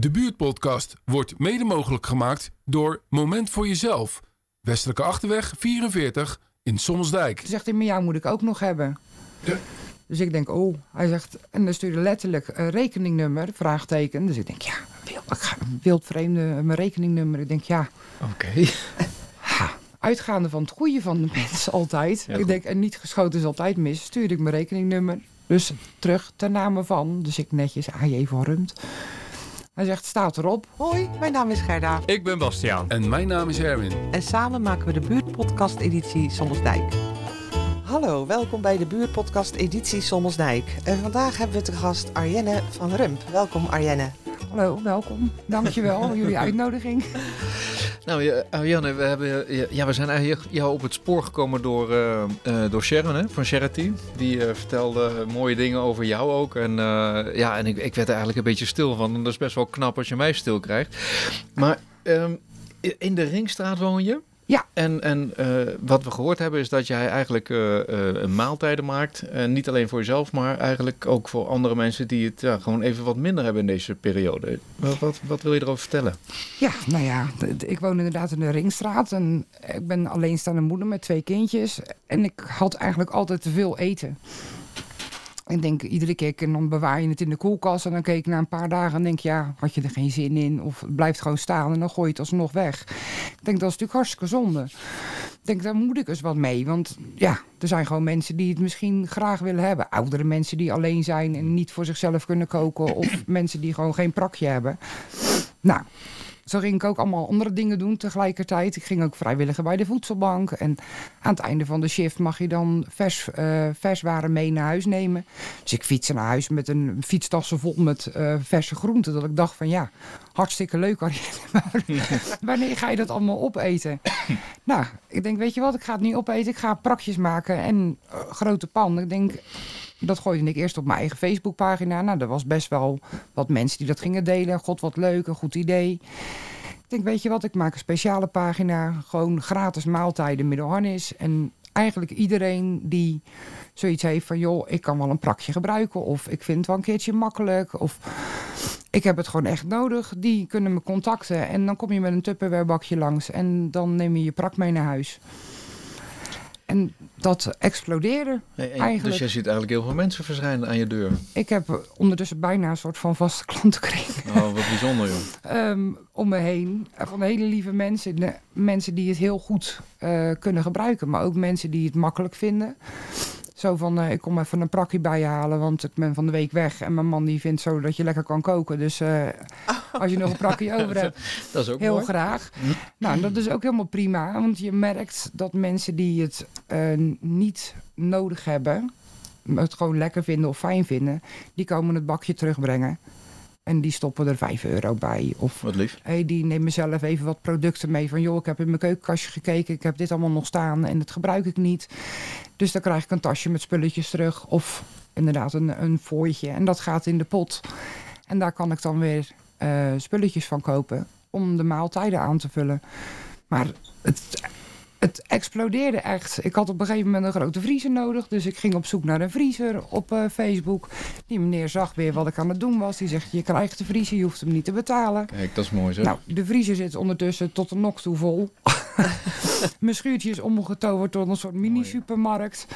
De buurtpodcast wordt mede mogelijk gemaakt door Moment voor Jezelf. Westelijke Achterweg 44 in Sommelsdijk. Toen zegt hij, maar jou moet ik ook nog hebben. Dus ik denk, oh, hij zegt, en dan stuurde letterlijk een rekeningnummer, vraagteken. Dus ik denk, ja, wild, ik ga een wildvreemde, mijn rekeningnummer. Ik denk, ja, Oké. ha, uitgaande van het goede van de mensen altijd. Ja, ik denk, en niet geschoten is altijd mis. Stuurde ik mijn rekeningnummer. Dus terug ten name van. Dus ik netjes AJ van Rumt. Hij zegt, staat erop. Hoi, mijn naam is Gerda Ik ben Bastiaan. En mijn naam is Erwin. en samen maken we de buurtpodcast editie Sommelsdijk. Hallo, welkom bij de buurtpodcast editie Sommelsdijk. En vandaag hebben we te gast Arjenne van Rump. Welkom Arjenne. Hallo, welkom. Dankjewel voor jullie uitnodiging. Nou, ja, Ariane, we, hebben, ja, we zijn eigenlijk jou op het spoor gekomen door, eh, eh, door Sharon hè, van Charity. Die eh, vertelde mooie dingen over jou ook. En, eh, ja, en ik, ik werd er eigenlijk een beetje stil van. Dat is best wel knap als je mij stil krijgt. Maar ehm, in de Ringstraat woon je? Ja. En, en eh, wat we gehoord hebben is dat jij eigenlijk eh, maaltijden maakt. En niet alleen voor jezelf, maar eigenlijk ook voor andere mensen die het ja, gewoon even wat minder hebben in deze periode. Wat, wat, wat wil je erover vertellen? Ja, nou ja, ik woon inderdaad in de Ringstraat. En ik ben alleenstaande moeder met twee kindjes. En ik had eigenlijk altijd te veel eten. Ik denk iedere keer, en dan bewaar je het in de koelkast. En dan keek ik na een paar dagen en denk ja, had je er geen zin in? Of het blijft gewoon staan en dan gooi je het alsnog weg. Ik denk, dat is natuurlijk hartstikke zonde. Ik denk, daar moet ik eens wat mee. Want ja, er zijn gewoon mensen die het misschien graag willen hebben. Oudere mensen die alleen zijn en niet voor zichzelf kunnen koken. Of mensen die gewoon geen prakje hebben. Nou, zo ging ik ook allemaal andere dingen doen tegelijkertijd. Ik ging ook vrijwilliger bij de voedselbank. En aan het einde van de shift mag je dan vers, eh, verswaren mee naar huis nemen. Dus ik fietste naar huis met een fietstassen vol met eh, verse groenten. Dat ik dacht van ja, hartstikke leuk. Maar wanneer ga je dat allemaal opeten? nou, ik denk weet je wat, ik ga het niet opeten. Ik ga prakjes maken en eh, grote pan. Ik denk... Dat gooide ik eerst op mijn eigen Facebookpagina. Nou, er was best wel wat mensen die dat gingen delen. God, wat leuk, een goed idee. Ik denk, weet je wat, ik maak een speciale pagina. Gewoon gratis maaltijden middelharnis. En eigenlijk iedereen die zoiets heeft van... joh, ik kan wel een prakje gebruiken. Of ik vind het wel een keertje makkelijk. Of ik heb het gewoon echt nodig. Die kunnen me contacten. En dan kom je met een Tupperware bakje langs. En dan neem je je prak mee naar huis. En dat explodeerde. Hey, Eigenlijk- Dus jij ziet eigenlijk heel veel mensen verschijnen aan je deur. Ik heb ondertussen bijna een soort van vaste klantenkring. Oh, wat bijzonder joh. ehm, om me heen. Van hele lieve mensen. De- mensen die het heel goed eh, kunnen gebruiken. Maar ook mensen die het makkelijk vinden. Zo van, eh, ik kom even een prakje bij je halen, want ik ben van de week weg. En mijn man die vindt zo dat je lekker kan koken. Dus eh, als je nog een prakje over hebt, Dat is ook heel mooi. graag. Nou, en dat is ook helemaal prima. Want je merkt dat mensen die het eh, niet nodig hebben... het gewoon lekker vinden of fijn vinden... die komen het bakje terugbrengen. En die stoppen er 5 euro bij. Of Wat lief. hey, die nemen zelf even wat producten mee. Van joh, ik heb in mijn keukenkastje gekeken. Ik heb dit allemaal nog staan en dat gebruik ik niet. Dus dan krijg ik een tasje met spulletjes terug. Of inderdaad een, een fooitje. En dat gaat in de pot. En daar kan ik dan weer eh, spulletjes van kopen. Om de maaltijden aan te vullen. Maar het, het explodeerde echt. Ik had op een gegeven moment een grote vriezer nodig. Dus ik ging op zoek naar een vriezer op eh, Facebook. Die meneer zag weer wat ik aan het doen was. Die zegt, je krijgt de vriezer, je hoeft hem niet te betalen. Kijk, dat is mooi zo. Nou, de vriezer zit ondertussen tot de nok toe vol. Mijn schuurtje is omgetoverd tot een soort mini-supermarkt.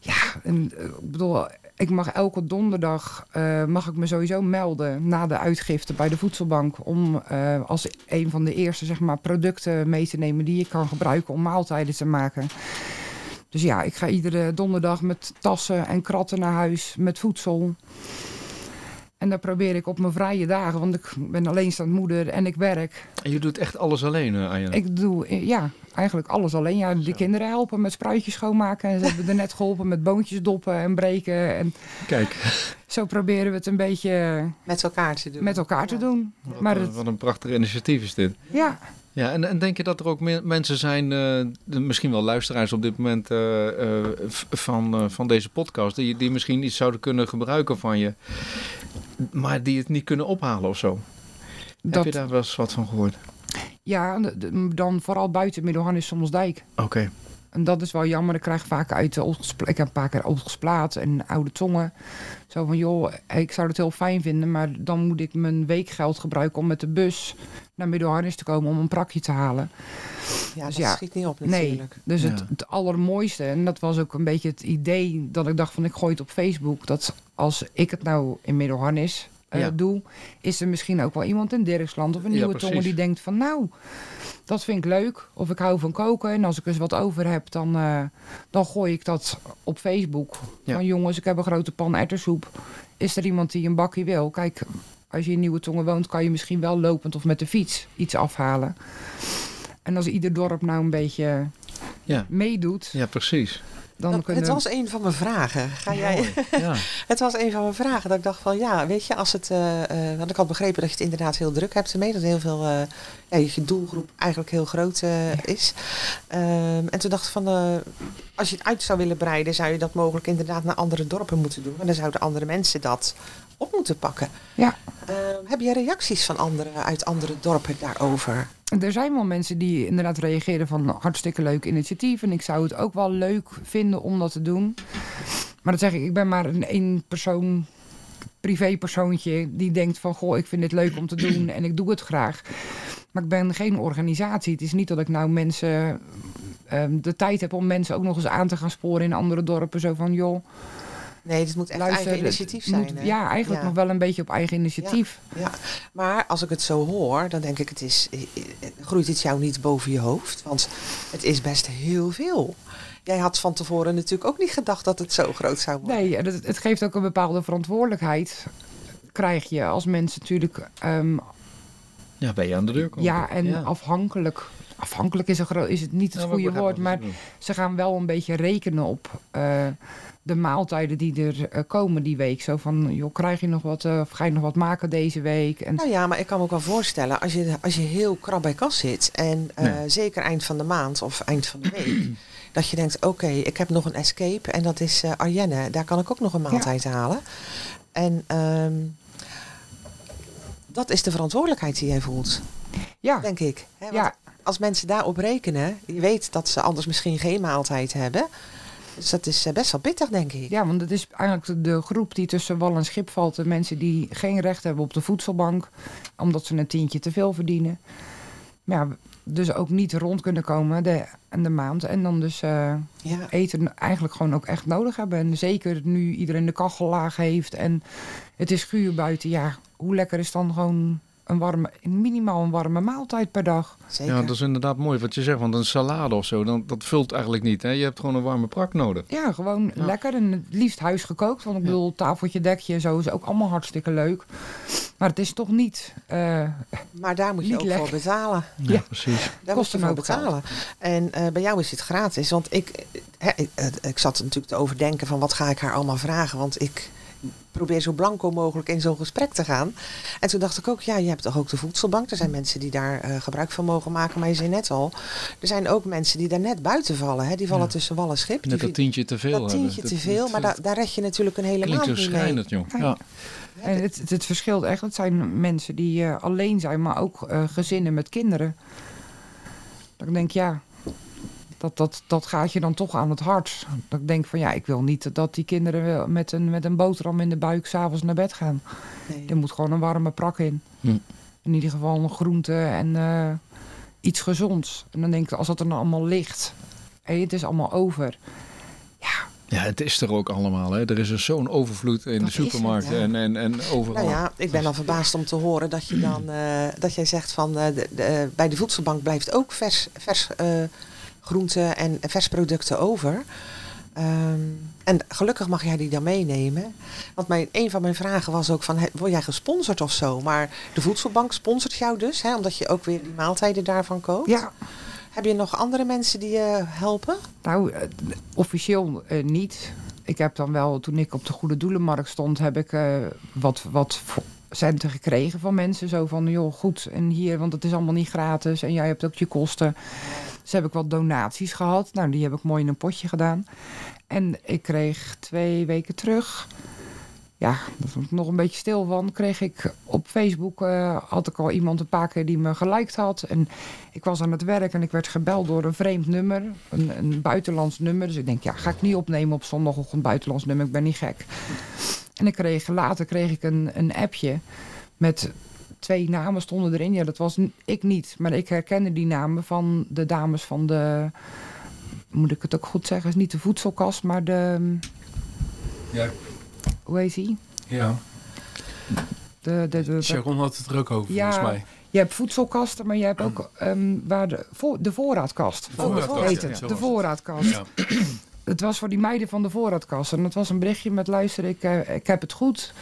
Ja, en eh, ik bedoel, ik mag elke donderdag eh, mag ik me sowieso melden na de uitgifte bij de voedselbank. Om eh, als een van de eerste zeg maar, producten mee te nemen die ik kan gebruiken om maaltijden te maken. Dus ja, ik ga iedere donderdag met tassen en kratten naar huis met voedsel. En dan probeer ik op mijn vrije dagen, want ik ben alleenstaand moeder en ik werk. En je doet echt alles alleen, uh, Arjen. Ik doe eh, ja, eigenlijk alles alleen. Ja, de kinderen helpen met spruitjes schoonmaken. En ze hebben er net geholpen met boontjes doppen en breken. En Kijk, zo proberen we het een beetje Met elkaar te doen. met elkaar te doen. wat, Maar een- het, wat een prachtig initiatief is dit. ja, Ja, en, en denk je dat er ook me- mensen zijn, eh, misschien wel luisteraars op dit moment eh, eh, van, eh, van deze podcast, die, die misschien iets zouden kunnen gebruiken van je, maar die het niet kunnen ophalen of zo? Heb je daar wel eens wat van gehoord? ja, dan vooral buiten Middelharnis Sommelsdijk. Oké. En dat is wel jammer. Ik krijg vaak uit de Ik heb een paar keer Oosters Plaat en Oude Tongen. Zo van, joh, ik zou het heel fijn vinden... maar dan moet ik mijn weekgeld gebruiken om met de bus naar Middelharnis te komen... om een prakje te halen. Ja, Dus dat ja, schiet niet op Nee, natuurlijk. dus het, het allermooiste... en dat was ook een beetje het idee dat ik dacht van... ik gooi het op Facebook... dat als ik het nou in Middelharnis eh, doe... is er misschien ook wel iemand in Dirksland of een nieuwe tongen... die denkt van nou, dat vind ik leuk. Of ik hou van koken en als ik eens wat over heb... dan, eh, dan gooi ik dat op Facebook. Van jongens, ik heb een grote pan erwtensoep. Is er iemand die een bakje wil? Kijk, als je in Nieuwe Tongen woont... kan je misschien wel lopend of met de fiets iets afhalen. En als ieder dorp nou een beetje Ja. meedoet... Ja, precies. Dan Dat- kunnen Het was een van mijn vragen. Ga jij... Ja. Het was een van mijn vragen. Dat ik dacht van ja, weet je, als het. eh, eh, want ik had begrepen dat je het inderdaad heel druk hebt ermee. Dat heel veel. eh, ja, je doelgroep eigenlijk heel groot eh, is. Ehm, en toen dacht ik van. eh, als je het uit zou willen breiden, zou je dat mogelijk inderdaad naar andere dorpen moeten doen. En dan zouden andere mensen dat op moeten pakken. Ja. Ehm, heb je reacties van anderen uit andere dorpen daarover? Er zijn wel mensen die inderdaad reageren van hartstikke leuk initiatief. En ik zou het ook wel leuk vinden om dat te doen. Maar dat zeg ik, ik ben maar een één persoon, privépersoontje die denkt van goh, ik vind dit leuk om te doen en ik doe het graag. Maar ik ben geen organisatie. Het is niet dat ik nou mensen ehm, de tijd heb om mensen ook nog eens aan te gaan sporen in andere dorpen. Zo van joh, Nee, dit moet echt luister. eigen initiatief zijn. moet- ja, eigenlijk Ja. nog wel een beetje op eigen initiatief. Ja, maar als ik het zo hoor, dan denk ik, het is, eh, eh, groeit het jou niet boven je hoofd? Want het is best heel veel. Jij had van tevoren natuurlijk ook niet gedacht dat het zo groot zou worden. Nee, het, het geeft ook een bepaalde verantwoordelijkheid. Krijg je als mensen natuurlijk. ehm, ja, ben je aan de deur komen. ja, en afhankelijk. Afhankelijk is, een is het niet het Ja, goede woord, maar ze gaan wel een beetje rekenen op eh, de maaltijden die er eh, komen die week. Zo van, joh, krijg je nog wat, eh, of ga je nog wat maken deze week? En, Nou ja, maar ik kan me ook wel voorstellen, als je, als je heel krap bij kas zit en eh, zeker eind van de maand of eind van de week, dat je denkt, oké, ik heb nog een escape en dat is eh Arjenne, daar kan ik ook nog een maaltijd halen. En ehm, dat is de verantwoordelijkheid die jij voelt, ja, denk ik. Hè? Want ja, als mensen daarop rekenen, je weet dat ze anders misschien geen maaltijd hebben. Dus dat is eh, best wel pittig, denk ik. ja, want het is eigenlijk de- groep die tussen wal en schip valt. De mensen die geen recht hebben op de voedselbank, omdat ze een tientje te veel verdienen. Maar ja, dus ook niet rond kunnen komen de, de maand. En dan dus eh, Ja. eten eigenlijk gewoon ook echt nodig hebben. En zeker nu iedereen de kachel laag heeft en het is guur buiten. Ja, hoe lekker is dan gewoon een warme, minimaal een warme maaltijd per dag? Zeker. Ja, dat is inderdaad mooi wat je zegt. Want een salade of zo, dan, dat vult eigenlijk niet. Hè? Je hebt gewoon een warme prak nodig. Ja, gewoon Ja. lekker en het liefst huisgekookt. Want ik Ja. bedoel, tafeltje, dekje en zo is ook allemaal hartstikke leuk. Maar het is toch niet... eh, Maar daar moet je ook lekker. voor betalen. Ja, Ja. precies. Daar Kost moet je voor betalen. En eh, bij jou is het gratis. Want ik, hè, ik, eh, ik zat natuurlijk te overdenken van wat ga ik haar allemaal vragen. Want ik probeer zo blanco mogelijk in zo'n gesprek te gaan. En toen dacht ik ook, ja, je hebt toch ook de voedselbank. Er zijn mensen die daar eh, gebruik van mogen maken. Maar je zei net al, er zijn ook mensen die daar net buiten vallen. Hè? Die vallen Ja. tussen wal en schip. Net Die dat tientje te veel dat hebben. tientje te veel, maar daar, daar red je natuurlijk een hele klinkt maand zo niet mee. schrijnend, joh. Ja. en het, het, het verschilt echt. Het zijn mensen die eh, alleen zijn, maar ook eh, gezinnen met kinderen. Ik denk, ja, dat, dat, dat gaat je dan toch aan het hart. Dat ik denk van, ja, ik wil niet dat die kinderen met een, met een boterham in de buik s'avonds naar bed gaan. Nee. Er moet gewoon een warme prak in. Hm. In ieder geval een groente en eh, iets gezonds. En dan denk ik, als dat er dan allemaal ligt, en het is allemaal over. Ja, het is er ook allemaal. Hè. Er is er zo'n overvloed in Dat de het, ja. en, en, en overal. Nou ja, ik ben al verbaasd om te horen dat je dan eh, dat jij zegt van eh, de, de, bij de voedselbank blijft ook vers, vers eh, groenten en versproducten over. Ehm, en gelukkig mag jij die dan meenemen. Want mijn, een van mijn vragen was ook van, he- word jij gesponsord of zo? Maar de voedselbank sponsort jou dus, hè, omdat je ook weer die maaltijden daarvan koopt. Ja, Heb je nog andere mensen die je helpen? nou, eh, officieel eh, niet. Ik heb dan wel, toen ik op de Goede Doelenmarkt stond, heb ik eh, wat, wat centen gekregen van mensen. Zo van, joh, goed, en hier, want het is allemaal niet gratis en jij hebt ook je kosten. Dus heb ik wat donaties gehad. Nou, die heb ik mooi in een potje gedaan. En ik kreeg twee weken terug, ja, daar was ik nog een beetje stil van. Kreeg ik op Facebook, eh, had ik al iemand een paar keer die me geliked had. En ik was aan het werk en ik werd gebeld door een vreemd nummer. Een, een buitenlands nummer. Dus ik denk, ja, ga ik niet opnemen op zondagochtend buitenlands nummer. Ik ben niet gek. En ik kreeg, later kreeg ik een, een appje met twee namen stonden erin. Ja, dat was ik niet. Maar ik herkende die namen van de dames van de... Moet ik het ook goed zeggen? is niet de voedselkast, maar de... Ja, Hoe heet die? ja. De, de, de, Sharon had het er ook over, Ja. volgens mij. je hebt voedselkasten, maar je hebt ook ehm, waar de, voor, de voorraadkast. De voorraadkast, ja, zo De voorraadkast. Ja. Het was voor die meiden van de voorraadkast. En het was een berichtje met luister, ik, eh, ik heb het goed.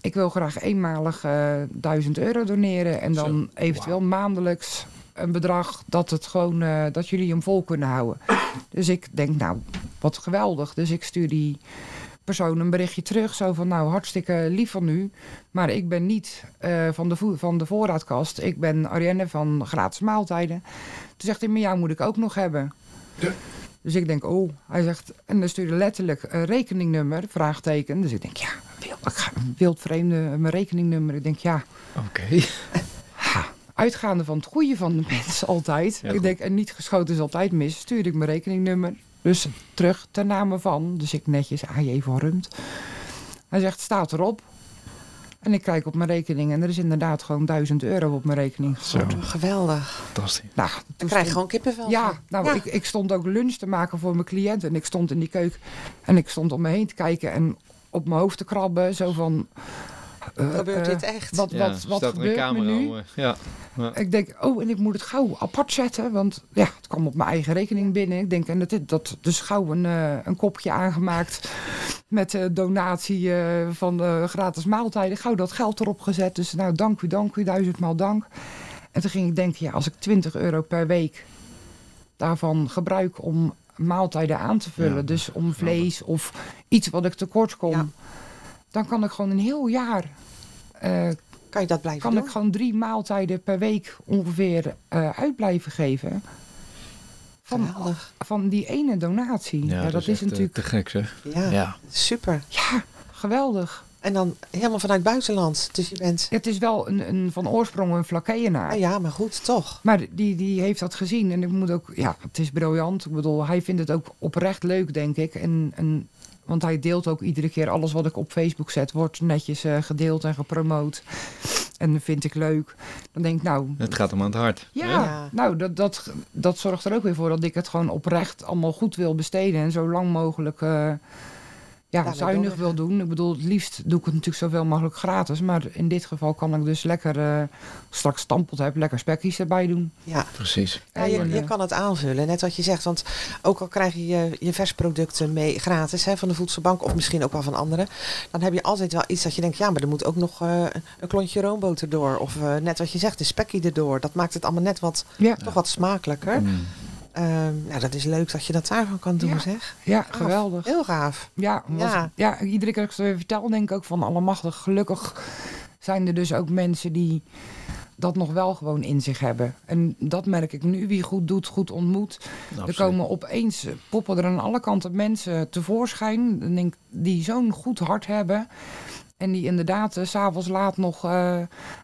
Ik wil graag eenmalig eh 1000 euro doneren. En dan Zo, eventueel maandelijks een bedrag dat, het gewoon, eh, dat jullie hem vol kunnen houden. Dus ik denk, nou, wat geweldig. Dus ik stuur die persoon een berichtje terug. Zo van, nou, hartstikke lief van u. Maar ik ben niet eh, van, de van de voorraadkast. Ik ben Arienne van Gratis Maaltijden. Toen zegt hij, maar jou moet ik ook nog hebben. Ja. Dus ik denk, oh, hij zegt, en dan stuurde letterlijk een rekeningnummer, vraagteken. Dus ik denk, ja, wild, ik ga- wildvreemde, mijn rekeningnummer. Ik denk, ja, Oké. ha, uitgaande van het goede van de mensen altijd. Ja, ik denk, en niet geschoten is altijd mis. Stuurde ik mijn rekeningnummer. Dus terug ten name van. Dus ik netjes AJ van Rumt. Hij zegt, staat erop. En ik kijk op mijn rekening en er is inderdaad gewoon 1000 euro op mijn rekening gestort. Geweldig. Fantastisch. Nou, Dan krijg je gewoon kippenvel. ja, nou, Ja. Ik, ik stond ook lunch te maken voor mijn cliënt. En ik stond in die keuken. En ik stond om me heen te kijken en op mijn hoofd te krabben. Zo van... eh, Gebeurt eh, dit echt? Wat, Ja, wat, wat staat er een gebeurt nu? eh, Ja. Ik denk, oh, en ik moet het gauw apart zetten. Want ja, het kwam op mijn eigen rekening binnen. Ik denk, en dat, dat dus gauw een, eh, een kopje aangemaakt. Met eh, donatie eh, van eh, gratis maaltijden. Gauw dat geld erop gezet. Dus nou, dank u, dank u, duizendmaal dank. En toen ging ik denken, ja, als ik 20 euro per week daarvan gebruik om maaltijden aan te vullen. Ja, dus om vlees of iets wat ik tekort kom. Dan kan ik gewoon een heel jaar eh, Kan je dat blijven kan doen? ik gewoon drie maaltijden per week ongeveer eh uit blijven geven. Van, Geweldig. van die ene donatie. Ja, dat, is, echt, eh, natuurlijk. te gek zeg. Ja, Ja. super. Ja, geweldig. En dan helemaal vanuit buitenland. Dus je bent... Het is wel een, een van oorsprong een Flakkeeënaar. Ah, ja, maar goed, toch. Maar die, die heeft dat gezien. En ik moet ook, ja, het is briljant. Ik bedoel, hij vindt het ook oprecht leuk, denk ik. En, en, want hij deelt ook iedere keer alles wat ik op Facebook zet, wordt netjes eh, gedeeld en gepromoot. En dat vind ik leuk. Dan denk ik, nou, Het gaat hem aan het hart. Ja, Ja. nou, dat, dat, dat zorgt er ook weer voor dat ik het gewoon oprecht allemaal goed wil besteden. En zo lang mogelijk eh, ja, zuinig wil doen. Ik bedoel, het liefst doe ik het natuurlijk zoveel mogelijk gratis. Maar in dit geval kan ik dus lekker, eh, straks stampeld heb, lekker spekjes erbij doen. Ja. Precies. Ja, je, je eh, kan het aanvullen, net wat je zegt. Want ook al krijg je je, je versproducten mee gratis hè, van de voedselbank, of misschien ook wel van anderen, dan heb je altijd wel iets dat je denkt, ja, maar er moet ook nog eh, een klontje roomboter door. Of eh, net wat je zegt, een spekje erdoor. Dat maakt het allemaal net wat, Ja, toch wat smakelijker. Mm. Ehm, nou, dat is leuk dat je dat daarvan kan doen, Ja. zeg. ja Gaaf. geweldig. Heel gaaf. Ja, was- Ja. ja. iedere keer als ik het weer vertel, denk ik ook van allemachtig. Gelukkig zijn er dus ook mensen die dat nog wel gewoon in zich hebben. En dat merk ik nu. Wie goed doet, goed ontmoet. Er komen opeens, poppen er aan alle kanten mensen tevoorschijn. denk Die zo'n goed hart hebben. En die inderdaad s s'avonds laat nog eh,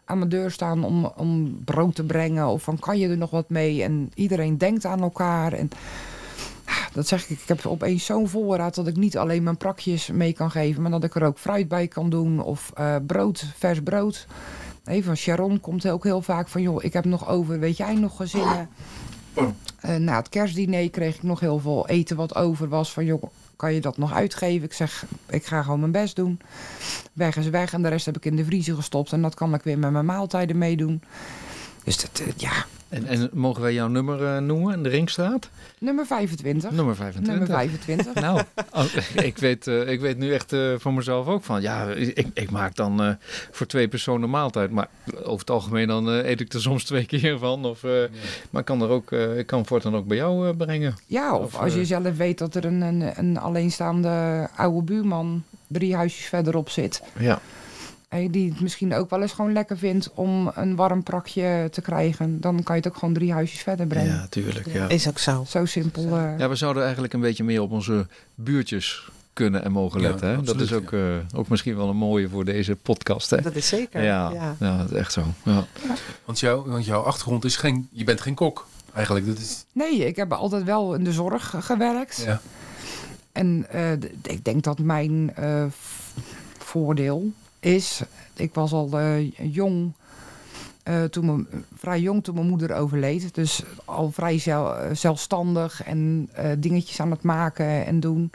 aan mijn deur staan om, om brood te brengen. Of van kan je er nog wat mee? En iedereen denkt aan elkaar. En ah, dat zeg ik, ik heb opeens zo'n voorraad dat ik niet alleen mijn prakjes mee kan geven. Maar dat ik er ook fruit bij kan doen. Of eh, brood, vers brood. Nee, van Sharon komt ook heel vaak van, joh, ik heb nog over, weet jij nog gezinnen? Eh, na het kerstdiner kreeg ik nog heel veel eten wat over was. Van, joh, kan je dat nog uitgeven? Ik zeg, ik ga gewoon mijn best doen. Weg is weg en de rest heb ik in de vriezer gestopt. En dat kan ik weer met mijn maaltijden meedoen. Dus dat, eh, ja, En, en mogen wij jouw nummer eh, noemen in de Ringstraat? nummer 25. Nummer 25. Nummer 25. Nou, oh, ik, weet, eh, ik weet nu echt eh voor mezelf ook van, ja, ik, ik maak dan eh, voor twee personen maaltijd. Maar over het algemeen dan eh, eet ik er soms twee keer van. Of, eh, Maar ik kan er ook, eh, ik kan voortaan ook bij jou eh, brengen. Ja, of, Of, als je zelf weet dat er een, een, een alleenstaande oude buurman drie huisjes verderop zit. Ja, die het misschien ook wel eens gewoon lekker vindt om een warm prakje te krijgen. Dan kan je het ook gewoon drie huisjes verder brengen. ja tuurlijk. Ja. Is ook zo. Zo simpel. eh. ja, we zouden eigenlijk een beetje meer op onze buurtjes kunnen en mogen Ja, letten. hè? dat is ook, eh, ook misschien wel een mooie voor deze podcast. Hè? Dat is zeker. Ja, ja. ja. dat is echt zo. Ja. Want, jou, want jouw achtergrond is geen... Je bent geen kok, eigenlijk. Dat is, Nee, ik heb altijd wel in de zorg gewerkt. ja. En eh, ik denk dat mijn eh, voordeel is... Ik was al eh, jong, eh, toen mijn, vrij jong toen mijn moeder overleed. Dus al vrij eh, zelfstandig en dingetjes aan het maken en doen.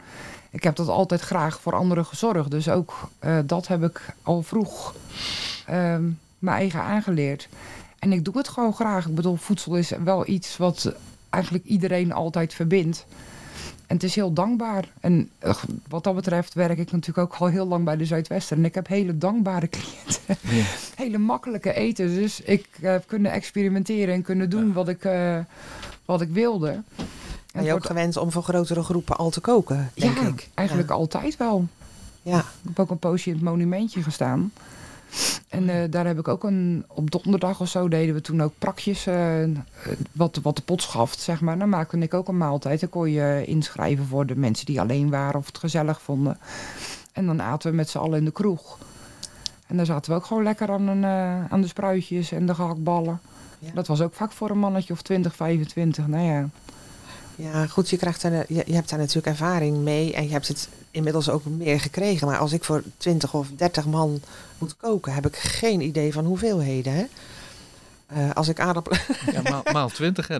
Ik heb dat altijd graag voor anderen gezorgd. Dus ook dat heb ik al vroeg ehm, mijn eigen aangeleerd. En ik doe het gewoon graag. Ik bedoel, voedsel is wel iets wat eigenlijk iedereen altijd verbindt. En het is heel dankbaar. En eh, wat dat betreft werk ik natuurlijk ook al heel lang bij de Zuidwester. En ik heb hele dankbare cliënten. Ja. hele makkelijke eten. Dus ik heb kunnen experimenteren en kunnen doen wat, ik, eh, wat ik wilde. En je ook gewend om voor grotere groepen al te koken, denk ja, ik. eigenlijk altijd wel. Ja. Ik heb ook een poosje in het monumentje gestaan. En eh, daar heb ik ook een... Op donderdag of zo deden we toen ook prakjes. eh, eh, wat, wat de pot schaft, zeg maar. Dan maakte ik ook een maaltijd. Dan kon je inschrijven voor de mensen die alleen waren of het gezellig vonden. En dan aten we met z'n allen in de kroeg. En daar zaten we ook gewoon lekker aan, een, eh, aan de spruitjes en de gehaktballen. Ja. Dat was ook vaak voor een mannetje of 20, 25. Nou ja, Ja, goed, je, krijgt daar, je, je hebt daar natuurlijk ervaring mee en je hebt het inmiddels ook meer gekregen. Maar als ik voor 20 of 30 man moet koken, heb ik geen idee van hoeveelheden. Hè? Eh, als ik aardappelen. Ja, maal, maal 20 hè?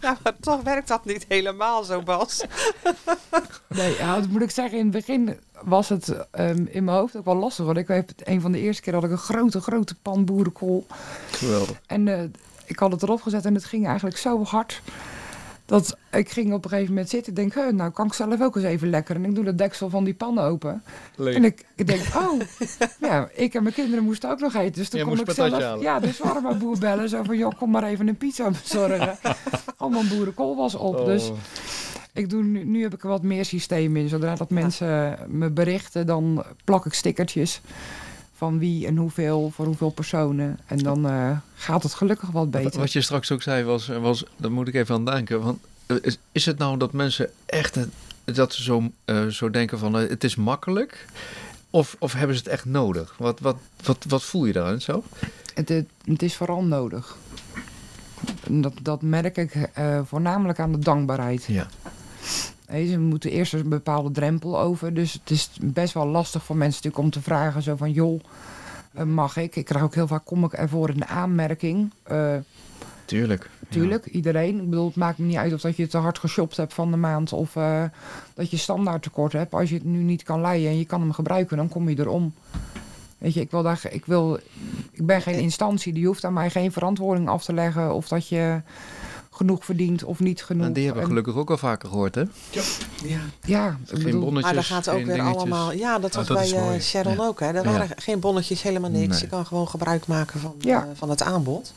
ja, maar toch werkt dat niet helemaal zo, Bas. Nee, ja, dat moet ik zeggen. In het begin was het ehm, in mijn hoofd ook wel lastig. Want ik heb het, een van de eerste keer had ik een grote, grote pan boerenkool. Geweldig. En eh, ik had het erop gezet en het ging eigenlijk zo hard. Dat ik ging op een gegeven moment zitten. Ik denk, "Huh, nou kan ik zelf ook eens even lekker. En ik doe de deksel van die pan open. En ik, ik denk, oh, ja, ik en mijn kinderen moesten ook nog eten. Dus toen Jij kon ik zelf, halen. ja, dus maar boer bellen. Zo van, joh, kom maar even een pizza bezorgen. Allemaal boerenkool was op. Oh. Dus ik doe nu, nu heb ik er wat meer systeem in. Zodra dat mensen me berichten, dan plak ik stickertjes van wie en hoeveel voor hoeveel personen. En dan eh, gaat het gelukkig wat beter. Wat je straks ook zei was, was daar moet ik even aan denken. Want, eh, is, is het nou dat mensen echt eh, dat ze zo, eh, zo denken van eh, het is makkelijk? Of, of hebben ze het echt nodig? Wat, wat, wat, wat voel je daarin zo? Het, het, het is vooral nodig. Dat, dat merk ik eh, voornamelijk aan de dankbaarheid. Ja. Ze moeten eerst een bepaalde drempel over. Dus het is best wel lastig voor mensen natuurlijk om te vragen. Zo van, joh, eh, mag ik? Ik krijg ook heel vaak, kom ik ervoor in de aanmerking? Eh, Tuurlijk. Tuurlijk, iedereen. Ik bedoel, het maakt me niet uit of dat je te hard geshopt hebt van de maand of eh, dat je standaard tekort hebt. Als je het nu niet kan leiden en je kan hem gebruiken, dan kom je erom. Weet je, ik, wil daar, ik, wil, ik ben geen instantie, die hoeft aan mij geen verantwoording af te leggen of dat je genoeg verdient of niet genoeg. En die hebben we gelukkig ook al vaker gehoord, hè? Ja. Ja, ik Geen bedoel, bonnetjes, Maar dat gaat ook weer dingetjes. allemaal. Ja, dat Ah, was dat bij eh. Sharon Ja. ook. Hè. Er Ja. waren geen bonnetjes, helemaal niks. Nee. Je kan gewoon gebruik maken van, Ja. eh, van het aanbod.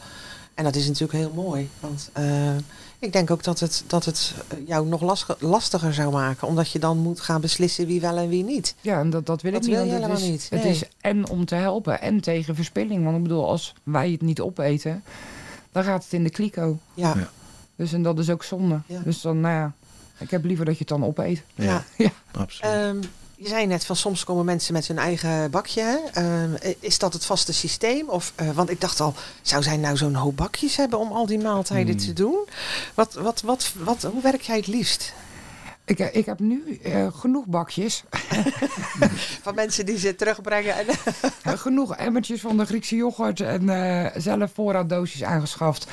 En dat is natuurlijk heel mooi. Want eh, ik denk ook dat het, dat het jou nog last- lastiger zou maken. Omdat je dan moet gaan beslissen wie wel en wie niet. Ja, en dat, dat wil Dat ik niet. wil je helemaal is, niet, Het is en om te helpen en tegen verspilling. Want ik bedoel, als wij het niet opeten, dan gaat het in de kliko. Ja, Ja. Dus en dat is ook zonde. Ja. Dus dan, nou ja, ik heb liever dat je het dan opeet. ja. Ja. absoluut. Ehm, je zei net van soms komen mensen met hun eigen bakje. Hè? Ehm, is dat het vaste systeem? Of, eh, want ik dacht al, zou zij nou zo'n hoop bakjes hebben om al die maaltijden Hmm. te doen? Wat, wat, wat, wat, hoe werk jij het liefst? Ik, eh, ik heb nu eh, genoeg bakjes, Van mensen die ze terugbrengen. En, eh, genoeg emmertjes van de Griekse yoghurt en zelf voorraaddoosjes aangeschaft.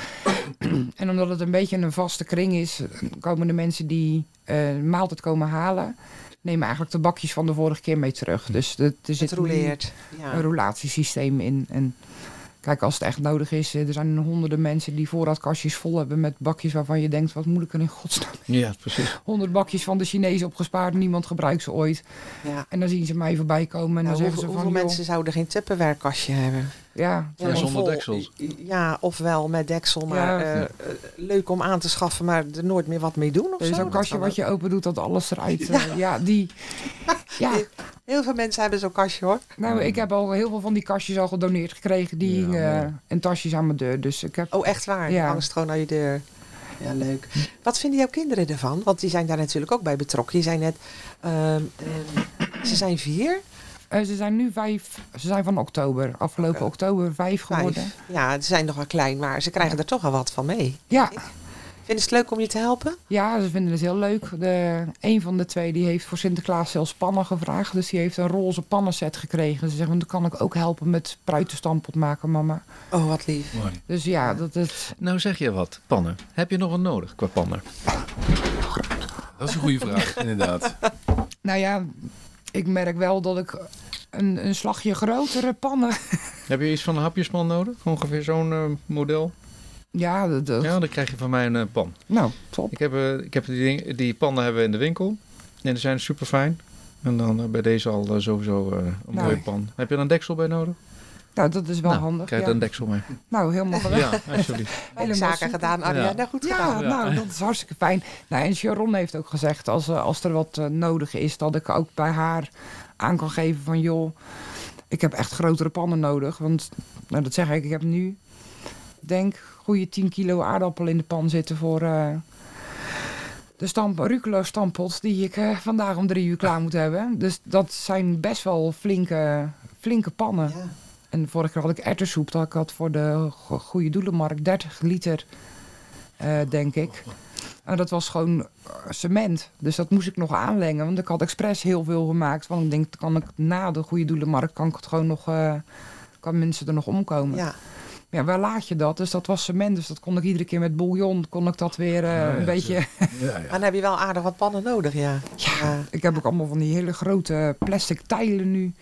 en omdat het een beetje een vaste kring is, komen de mensen die een maaltijd komen halen, nemen eigenlijk de bakjes van de vorige keer mee terug. Dus de, er zit roleert. Ja. een roulatiesysteem in. En kijk, als het echt nodig is, eh, er zijn honderden mensen die voorraadkastjes vol hebben met bakjes waarvan je denkt, wat moet ik er in godsnaam? ja, precies. Honderd bakjes van de Chinezen opgespaard, niemand gebruikt ze ooit. Ja. En dan zien ze mij voorbij komen en dan Nou, zeggen hoeveel ze hoeveel van, joh, mensen zouden geen tupperware-kastje hebben? Ja, Ja, zonder deksels. Ja, ofwel met deksel, maar Ja. eh, eh, leuk om aan te schaffen, maar er nooit meer wat mee doen of er zo'n kastje wat je open doet dat alles eruit... Ja. eh, ja, die... Ja. Heel veel mensen hebben zo'n kastje hoor. nou, ik heb al heel veel van die kastjes al gedoneerd gekregen. Die hingen in tasjes aan mijn deur. Dus ik heb... Oh, echt waar? Ja. Je hangt gewoon aan je deur. Ja, leuk. Wat vinden jouw kinderen ervan? Want die zijn daar natuurlijk ook bij betrokken. Je zei net, ehm, ehm, ze zijn vier. Eh, ze zijn nu vijf, ze zijn van oktober, afgelopen oktober vijf geworden. Vijf. Ja, ze zijn nog wel klein, maar ze krijgen er toch wel wat van mee. Ja, Vinden ze het leuk om je te helpen? ja, ze vinden het heel leuk. De, een van de twee die heeft voor Sinterklaas zelfs pannen gevraagd. Dus die heeft een roze pannenset gekregen. Ze zeggen, dan kan ik ook helpen met pruitenstampot maken, mama. Oh, wat lief. Mooi. Dus ja, dat is... Nou zeg je wat, pannen. Heb je nog wat nodig qua pannen? Dat is een goede vraag, inderdaad. Nou ja, ik merk wel dat ik een, een slagje grotere pannen... Heb je iets van een hapjespan nodig? Ongeveer zo'n eh, model? Ja, dat, dat- Ja, dan krijg je van mij een eh, pan. nou, top. Ik heb, eh, ik heb die, ding- die pannen hebben we in de winkel. En die zijn super fijn. En dan bij deze al sowieso een Nou. mooie pan. Heb je er een deksel bij nodig? Nou, dat is wel nou, handig. Krijg Ja. je een deksel mee. Nou, helemaal geweldig. Ja, alsjeblieft. Helemaal zaken gedaan, Arja. Ja. Nou, goed Ja, gedaan. Ja. nou, dat is hartstikke fijn. Nou, en Sharon heeft ook gezegd, als, eh, als er wat eh, nodig is, dat ik ook bij haar aan kan geven van, joh, ik heb echt grotere pannen nodig. Want, nou, dat zeg ik, ik heb nu, denk, goede 10 kilo aardappel in de pan zitten voor eh, de stamp, stampot die ik vandaag om drie uur klaar moet hebben. Dus dat zijn best wel flinke, flinke pannen. En vorige keer had ik erwtensoep. Dat ik had voor de go- goede doelenmarkt 30 liter, eh, denk ik. En dat was gewoon eh, cement. Dus dat moest ik nog aanlengen. Want ik had expres heel veel gemaakt. Want ik denk, kan ik na de goede doelenmarkt... kan ik het gewoon nog... eh, kan mensen er nog omkomen. Ja. Ja. waar laat je dat? Dus dat was cement. Dus dat kon ik iedere keer met bouillon... kon ik dat weer Ja, ja, een beetje... Ja, Maar ja. dan heb je wel aardig wat pannen nodig, ja. Ja. Ik heb ook allemaal van die hele grote plastic tijlen nu.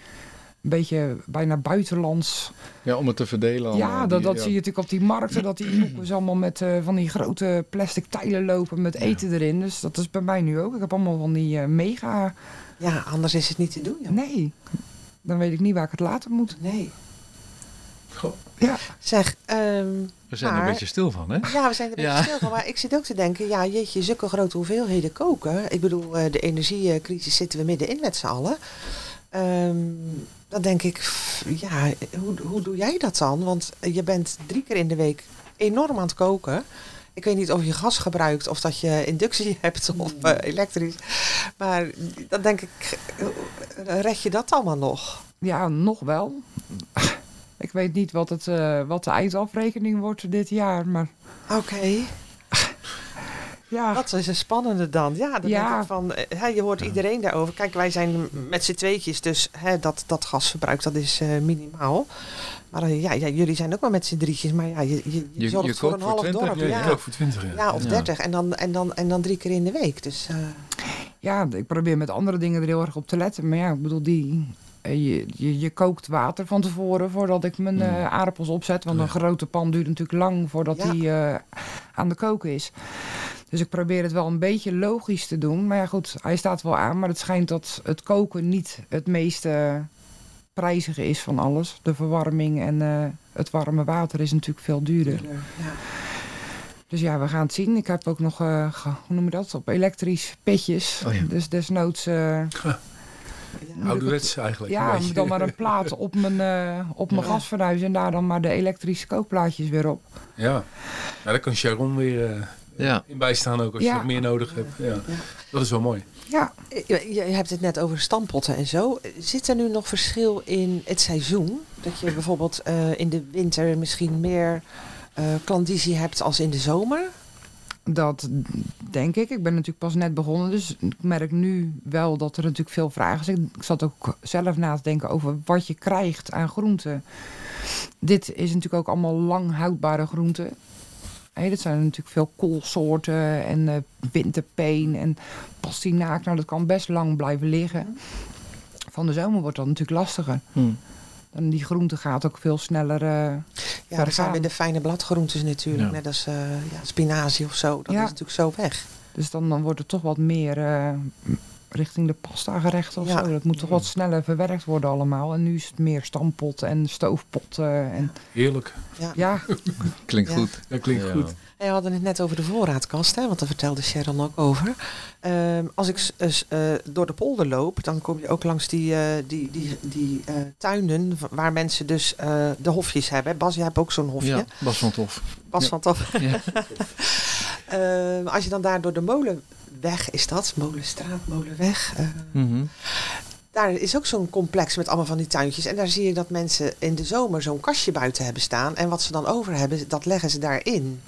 Een beetje bijna buitenlands. Ja, om het te verdelen. allemaal. Ja, dat, Die- dat ja. zie je natuurlijk op die markten. Dat die moekers allemaal met eh, van die grote plastic tijlen lopen met eten erin. Dus dat is bij mij nu ook. Ik heb allemaal van die eh, mega... ja, anders is het niet te doen, joh. Nee, dan weet ik niet waar ik het laten moet. Nee. Goh. Ja, Zeg, ehm, We zijn er een beetje stil van, hè? ja, we zijn er een Ja. beetje stil van. Maar ik zit ook te denken, ja, jeetje, zulke grote hoeveelheden koken. Ik bedoel, eh, de energiecrisis zitten we middenin met z'n allen. Ehm, dan denk ik, ja, hoe, hoe doe jij dat dan? Want je bent drie keer in de week enorm aan het koken. Ik weet niet of je gas gebruikt of dat je inductie hebt of eh, elektrisch. Maar dan denk ik, red je dat allemaal nog? ja nog wel. Ik weet niet wat, het, eh, wat de eindafrekening wordt dit jaar. Maar Oké, ja, dat is een spannende dan. Ja, dan Ja. denk ik van, eh, hè, je hoort iedereen daarover. Kijk, wij zijn met z'n tweetjes, dus hè, dat, dat gasverbruik dat is eh, minimaal. Maar eh, ja, ja, jullie zijn ook maar met z'n drietjes, maar ja, je, je, je, Je- zorgt je voor kookt een voor half 20, dorp. Ja, Ja, voor 20 jaar. ja, of Ja. dertig en dan, en, dan, en dan drie keer in de week. Dus eh, ja, ik probeer met andere dingen er heel erg op te letten. Maar ja, ik bedoel, die, je, je, je kookt water van tevoren voordat ik mijn Mm. eh, aardappels opzet. Want een grote pan duurt natuurlijk lang voordat Ja. die eh, aan de koken is. Dus ik probeer het wel een beetje logisch te doen. Maar ja, goed, hij staat wel aan. Maar het schijnt dat het koken niet het meest eh, prijzige is van alles. De verwarming en eh, het warme water is natuurlijk veel duurder. ja. Dus ja, we gaan het zien. Ik heb ook nog, eh, hoe noem je dat, op elektrisch pitjes. Oh ja. Dus desnoods, eh, Ja. Ouderwets eigenlijk. ja, dan maar een plaat op mijn, eh op mijn Ja. gasfornuis en daar dan maar de elektrische kookplaatjes weer op. Ja. ja, daar kan Sharon weer eh, Ja. in bijstaan ook als Ja. je meer nodig hebt. Ja. Dat is wel mooi. Ja, Je, je hebt het net over stampotten en zo. Zit er nu nog verschil in het seizoen? Dat je bijvoorbeeld eh, in de winter misschien meer eh klandizie hebt als in de zomer? dat denk ik. Ik ben natuurlijk pas net begonnen, dus ik merk nu wel dat er natuurlijk veel vragen zijn. Ik zat ook zelf na te denken over wat je krijgt aan groenten. Dit is natuurlijk ook allemaal lang houdbare groenten. Dat zijn natuurlijk veel koolsoorten en eh winterpeen en pastinaak. Nou, dat kan best lang blijven liggen. Van de zomer wordt dat natuurlijk lastiger. Hm. Dan die groente gaat ook veel sneller. eh, Ja, dat zijn weer de fijne bladgroentes natuurlijk. Ja. Net als eh, ja, spinazie of zo. Dat Ja. is natuurlijk zo weg. Dus dan, dan wordt het toch wat meer eh, richting de pasta gerechten of Ja. zo. Dat moet toch wat sneller verwerkt worden allemaal. En nu is het meer stampot en stoofpot. en Heerlijk. Ja. ja, Klinkt Ja. goed. Dat klinkt Ja. goed. En we hadden het net over de voorraadkast, hè, want daar vertelde Sharon ook over. Ehm, als ik eh, door de polder loop, dan kom je ook langs die, eh, die, die, die eh, tuinen waar mensen dus eh, de hofjes hebben. Bas, jij hebt ook zo'n hofje. Ja, Bas van Tof. Bas Ja. van Tof. Ja. Eh, als je dan daar door de molenweg is dat, molenstraat, molenweg. eh, Mhm. daar is ook zo'n complex met allemaal van die tuintjes. En daar zie je dat mensen in de zomer zo'n kastje buiten hebben staan. En wat ze dan over hebben, dat leggen ze daarin.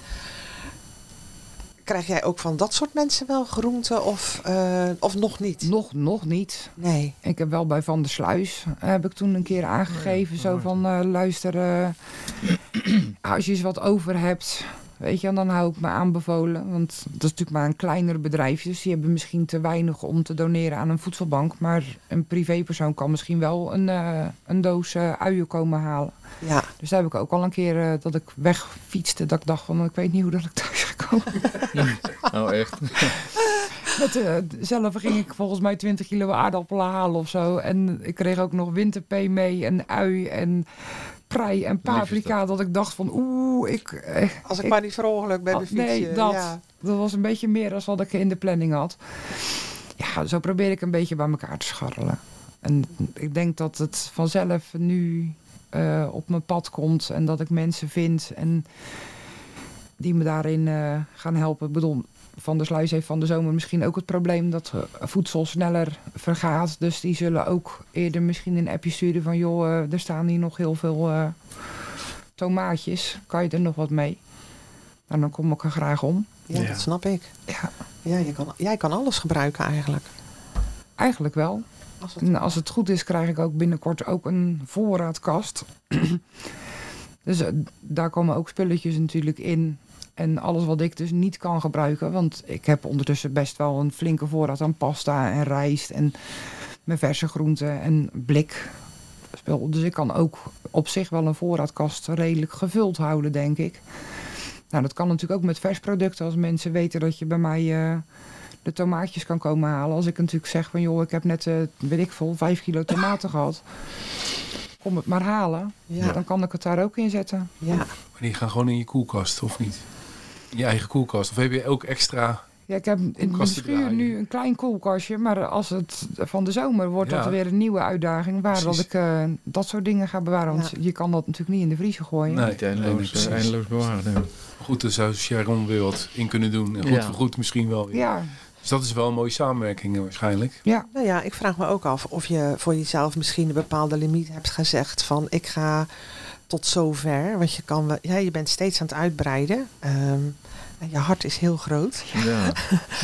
Krijg jij ook van dat soort mensen wel groenten of, eh, of nog niet? Nog, nog niet. Nee. Ik heb wel bij Van der Sluis, eh, heb ik toen een keer aangegeven. Zo van, eh, luister, eh, als je eens wat over hebt, weet je, dan hou ik me aanbevolen. Want dat is natuurlijk maar een kleiner bedrijf. Dus die hebben misschien te weinig om te doneren aan een voedselbank. Maar een privépersoon kan misschien wel een, eh, een doos eh, uien komen halen. Ja. Dus daar heb ik ook al een keer eh, dat ik wegfietste. Dat ik dacht van, ik weet niet hoe dat ik thuis ga komen. Oh, echt? Met, eh, zelf ging ik volgens mij 20 kilo aardappelen halen of zo. En ik kreeg ook nog winterpee mee en ui en prei en paprika. Dat ik dacht van oeh, ik... eh, Als ik, maar niet per ongeluk bij mijn Oh, nee, dat. Ja. Dat was een beetje meer dan wat ik in de planning had. Ja, zo probeer ik een beetje bij elkaar te scharrelen. En ik denk dat het vanzelf nu eh, op mijn pad komt. En dat ik mensen vind en die me daarin eh, gaan helpen. Ik bedoel, Van der Sluis heeft van de zomer misschien ook het probleem dat eh, voedsel sneller vergaat. Dus die zullen ook eerder misschien een appje sturen van... joh, eh, er staan hier nog heel veel eh, tomaatjes. Kan je er nog wat mee? Nou, dan kom ik er graag om. Ja, Ja. dat snap ik. Ja, Ja, je kan, jij kan alles gebruiken eigenlijk. eigenlijk wel. Als het- En als het goed is, krijg ik ook binnenkort ook een voorraadkast. dus daar komen ook spulletjes natuurlijk in. En alles wat ik dus niet kan gebruiken. Want ik heb ondertussen best wel een flinke voorraad aan pasta en rijst. En mijn verse groenten en blik. spul. Dus ik kan ook op zich wel een voorraadkast redelijk gevuld houden, denk ik. Nou, dat kan natuurlijk ook met versproducten. Als mensen weten dat je bij mij eh, de tomaatjes kan komen halen. Als ik natuurlijk zeg van joh, ik heb net, eh, weet ik veel, vijf kilo tomaten gehad. Kom het maar halen. Ja. Dan kan ik het daar ook in zetten. Ja. Maar die gaan gewoon in je koelkast, of niet? In je eigen koelkast. Of heb je ook extra... Ja, ik heb in mijn Koelkasten schuur nu een klein koelkastje. Maar als het van de zomer wordt, Ja. dat weer een nieuwe uitdaging. Waar dat ik eh, dat soort dingen ga bewaren. Want Ja. je kan dat natuurlijk niet in de vriezer gooien. Nee, eindeloos, eindeloos bewaren. nee. Goed, daar zou Sharon weer wat in kunnen doen. En goed Ja. voor goed misschien wel weer. Ja, Dus dat is wel een mooie samenwerking eh, waarschijnlijk. ja. Nou ja, ik vraag me ook af of je voor jezelf misschien een bepaalde limiet hebt gezegd van ik ga tot zover. Want je kan wel, ja, je bent steeds aan het uitbreiden. Ehm, en je hart is heel groot. Ja,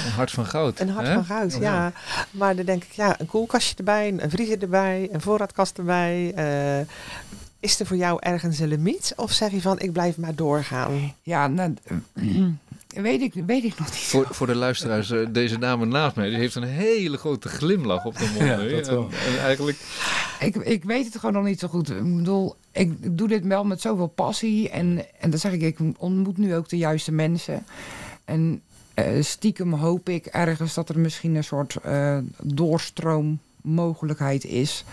een hart van goud. Een hart hè? van goud, ja. Maar dan denk ik, ja, een koelkastje erbij, een vriezer erbij, een voorraadkast erbij. Eh, is er voor jou ergens een limiet? Of zeg je van, ik blijf maar doorgaan? Ja, nou, weet, ik, weet ik nog niet. Voor, voor de luisteraars, eh, deze dame naast mij, die heeft een hele grote glimlach op de mond. Ja, dat wel. En, en eigenlijk, Ik, ik weet het gewoon nog niet zo goed. Ik bedoel, ik doe dit wel met zoveel passie. En, en dat zeg ik, ik ontmoet nu ook de juiste mensen. En eh, stiekem hoop ik ergens dat er misschien een soort eh doorstroommogelijkheid is.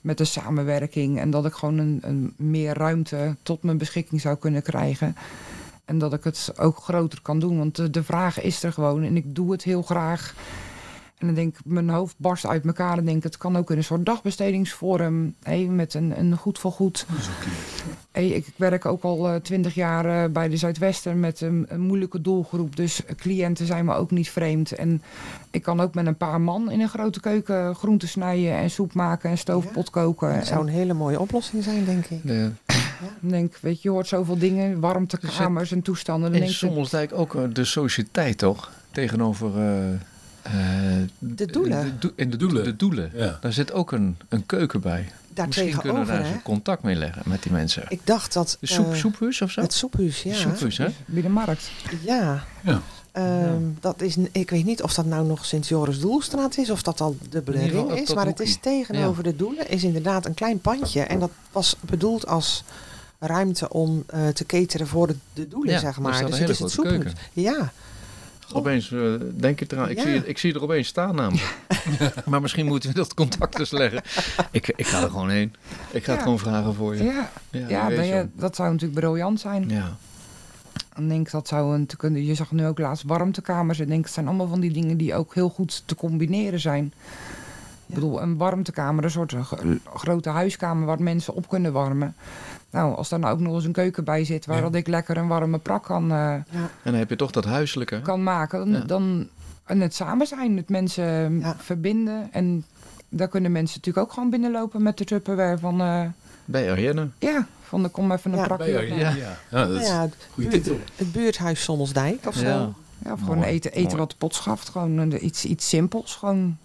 Met de samenwerking. En dat ik gewoon een, een meer ruimte tot mijn beschikking zou kunnen krijgen. En dat ik het ook groter kan doen. Want de, de vraag is er gewoon. En ik doe het heel graag. En dan denk ik, mijn hoofd barst uit elkaar. En denk ik, het kan ook in een soort dagbestedingsvorm. Hé, met een, een goed voor goed. Hé, ik, ik werk ook al twintig jaar eh, bij de Zuidwester met een, een moeilijke doelgroep. Dus cliënten zijn me ook niet vreemd. En ik kan ook met een paar man in een grote keuken groenten snijden en soep maken en stoofpot koken. Dat zou een hele mooie oplossing zijn, denk ik. de, En denk, weet je, je hoort zoveel dingen, warmtekamers en toestanden. Dan denk ik, Sommelsdijk ook eh, de sociëteit, toch? Tegenover... eh, eh, De doelen. De, de Doelen. De doelen. Ja. Daar zit ook een, een keuken bij. Daar Misschien kunnen we daar eens contact mee leggen met die mensen. Ik dacht dat... De soep, soephuis of zo? Het soephuis, ja. Soephuis, hè? bij de markt. Ja. Ja. Ehm, Dat is, ik weet niet of dat nou nog Sint-Joris Doelstraat is of dat al de op is. Maar het is tegenover de Doelen is inderdaad een klein pandje. En dat was bedoeld als ruimte om eh, te cateren voor de, de Doelen, Ja, zeg maar. Dus een het is het soephuis. Ja. Opeens eh, denk je eraan. Ik, Ja. zie, ik zie er opeens staan namelijk. maar misschien moeten we dat contact dus leggen. Ik, ik ga er gewoon heen. Ik ga het gewoon vragen voor je. Ja, Ja, ben je- dat zou natuurlijk briljant zijn. Ja. Ik denk dat zou een, te kunnen. Je zag nu ook laatst warmtekamers. Ik denk het zijn allemaal van die dingen die ook heel goed te combineren zijn. Ik bedoel, een warmtekamer, een soort gro- grote huiskamer waar mensen op kunnen warmen. Nou, als daar nou ook nog eens een keuken bij zit waar Ja. dat ik lekker een warme prak kan, eh, En dan heb je toch dat huiselijke. kan maken, dan, Ja. dan en het samen zijn, het mensen Ja. verbinden. En daar kunnen mensen natuurlijk ook gewoon binnenlopen met de Tupperware van, eh, Bij Arienne. ja, van de kom even een Ja. prakje Ja, op. ja, dat Nou is het, goede buurt- titel. het buurthuis Sommelsdijk of zo. Ja. Ja, of gewoon Mooi, eten, eten mooi. wat de pot schaft. Gewoon iets, iets simpels, gewoon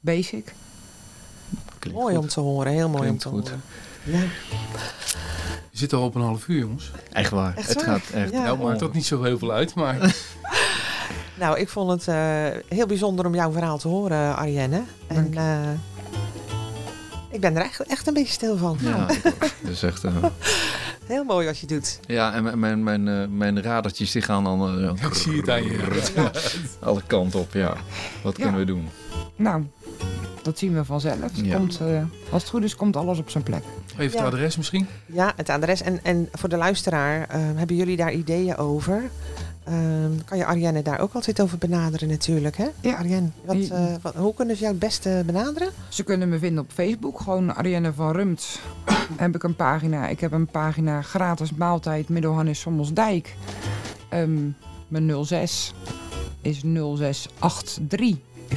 basic. Klinkt Mooi goed. om te horen, heel mooi Klinkt om te goed. horen. Ja, We zitten al op een half uur, jongens. Echt waar. Echt het waar? gaat echt. Ja. Nou, maakt ook niet zo heel veel uit, maar Nou, ik vond het eh, heel bijzonder om jouw verhaal te horen, Arienne. En eh, ik ben er echt, echt een beetje stil van. Ja, ook. dat is echt. eh, Heel mooi wat je doet. ja, en mijn, mijn, mijn, eh, mijn radertjes die gaan dan. eh, ik zie het aan je. Alle kanten op. Ja. Wat Ja. kunnen we doen? Nou, dat zien we vanzelf. Ja. Komt, eh, als het goed is, komt alles op zijn plek. Even Ja. het adres misschien. Ja, het adres. En, en voor de luisteraar, eh, hebben jullie daar ideeën over? Ehm, kan je Arienne daar ook altijd over benaderen natuurlijk, hè? Ja. Arienne, wat, eh, wat, hoe kunnen ze jou het beste benaderen? Ze kunnen me vinden op Facebook. Gewoon Arienne van Rumt. heb ik een pagina. Ik heb een pagina gratis maaltijd Middelhannes Sommelsdijk. Ehm, mijn 06 is 0683 448351.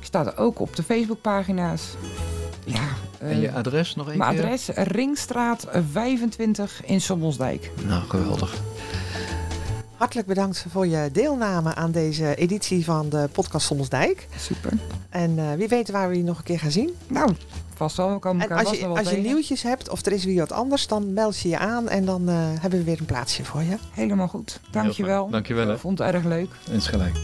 Ik sta er ook op de Facebookpagina's. Ja, eh, En je adres nog één mijn keer? adres Ringstraat 25 in Sommelsdijk. Nou, geweldig. Hartelijk bedankt voor je deelname aan deze editie van de podcast Sommelsdijk. Super. En eh, wie weet waar we je nog een keer gaan zien. Nou, vast wel. We komen En elkaar als je, als je nieuwtjes hebt of er is weer wat anders, dan meld je je aan en dan eh, hebben we weer een plaatsje voor je. Helemaal goed. Dankjewel. Dankjewel. Ik vond het erg leuk. Eens gelijk.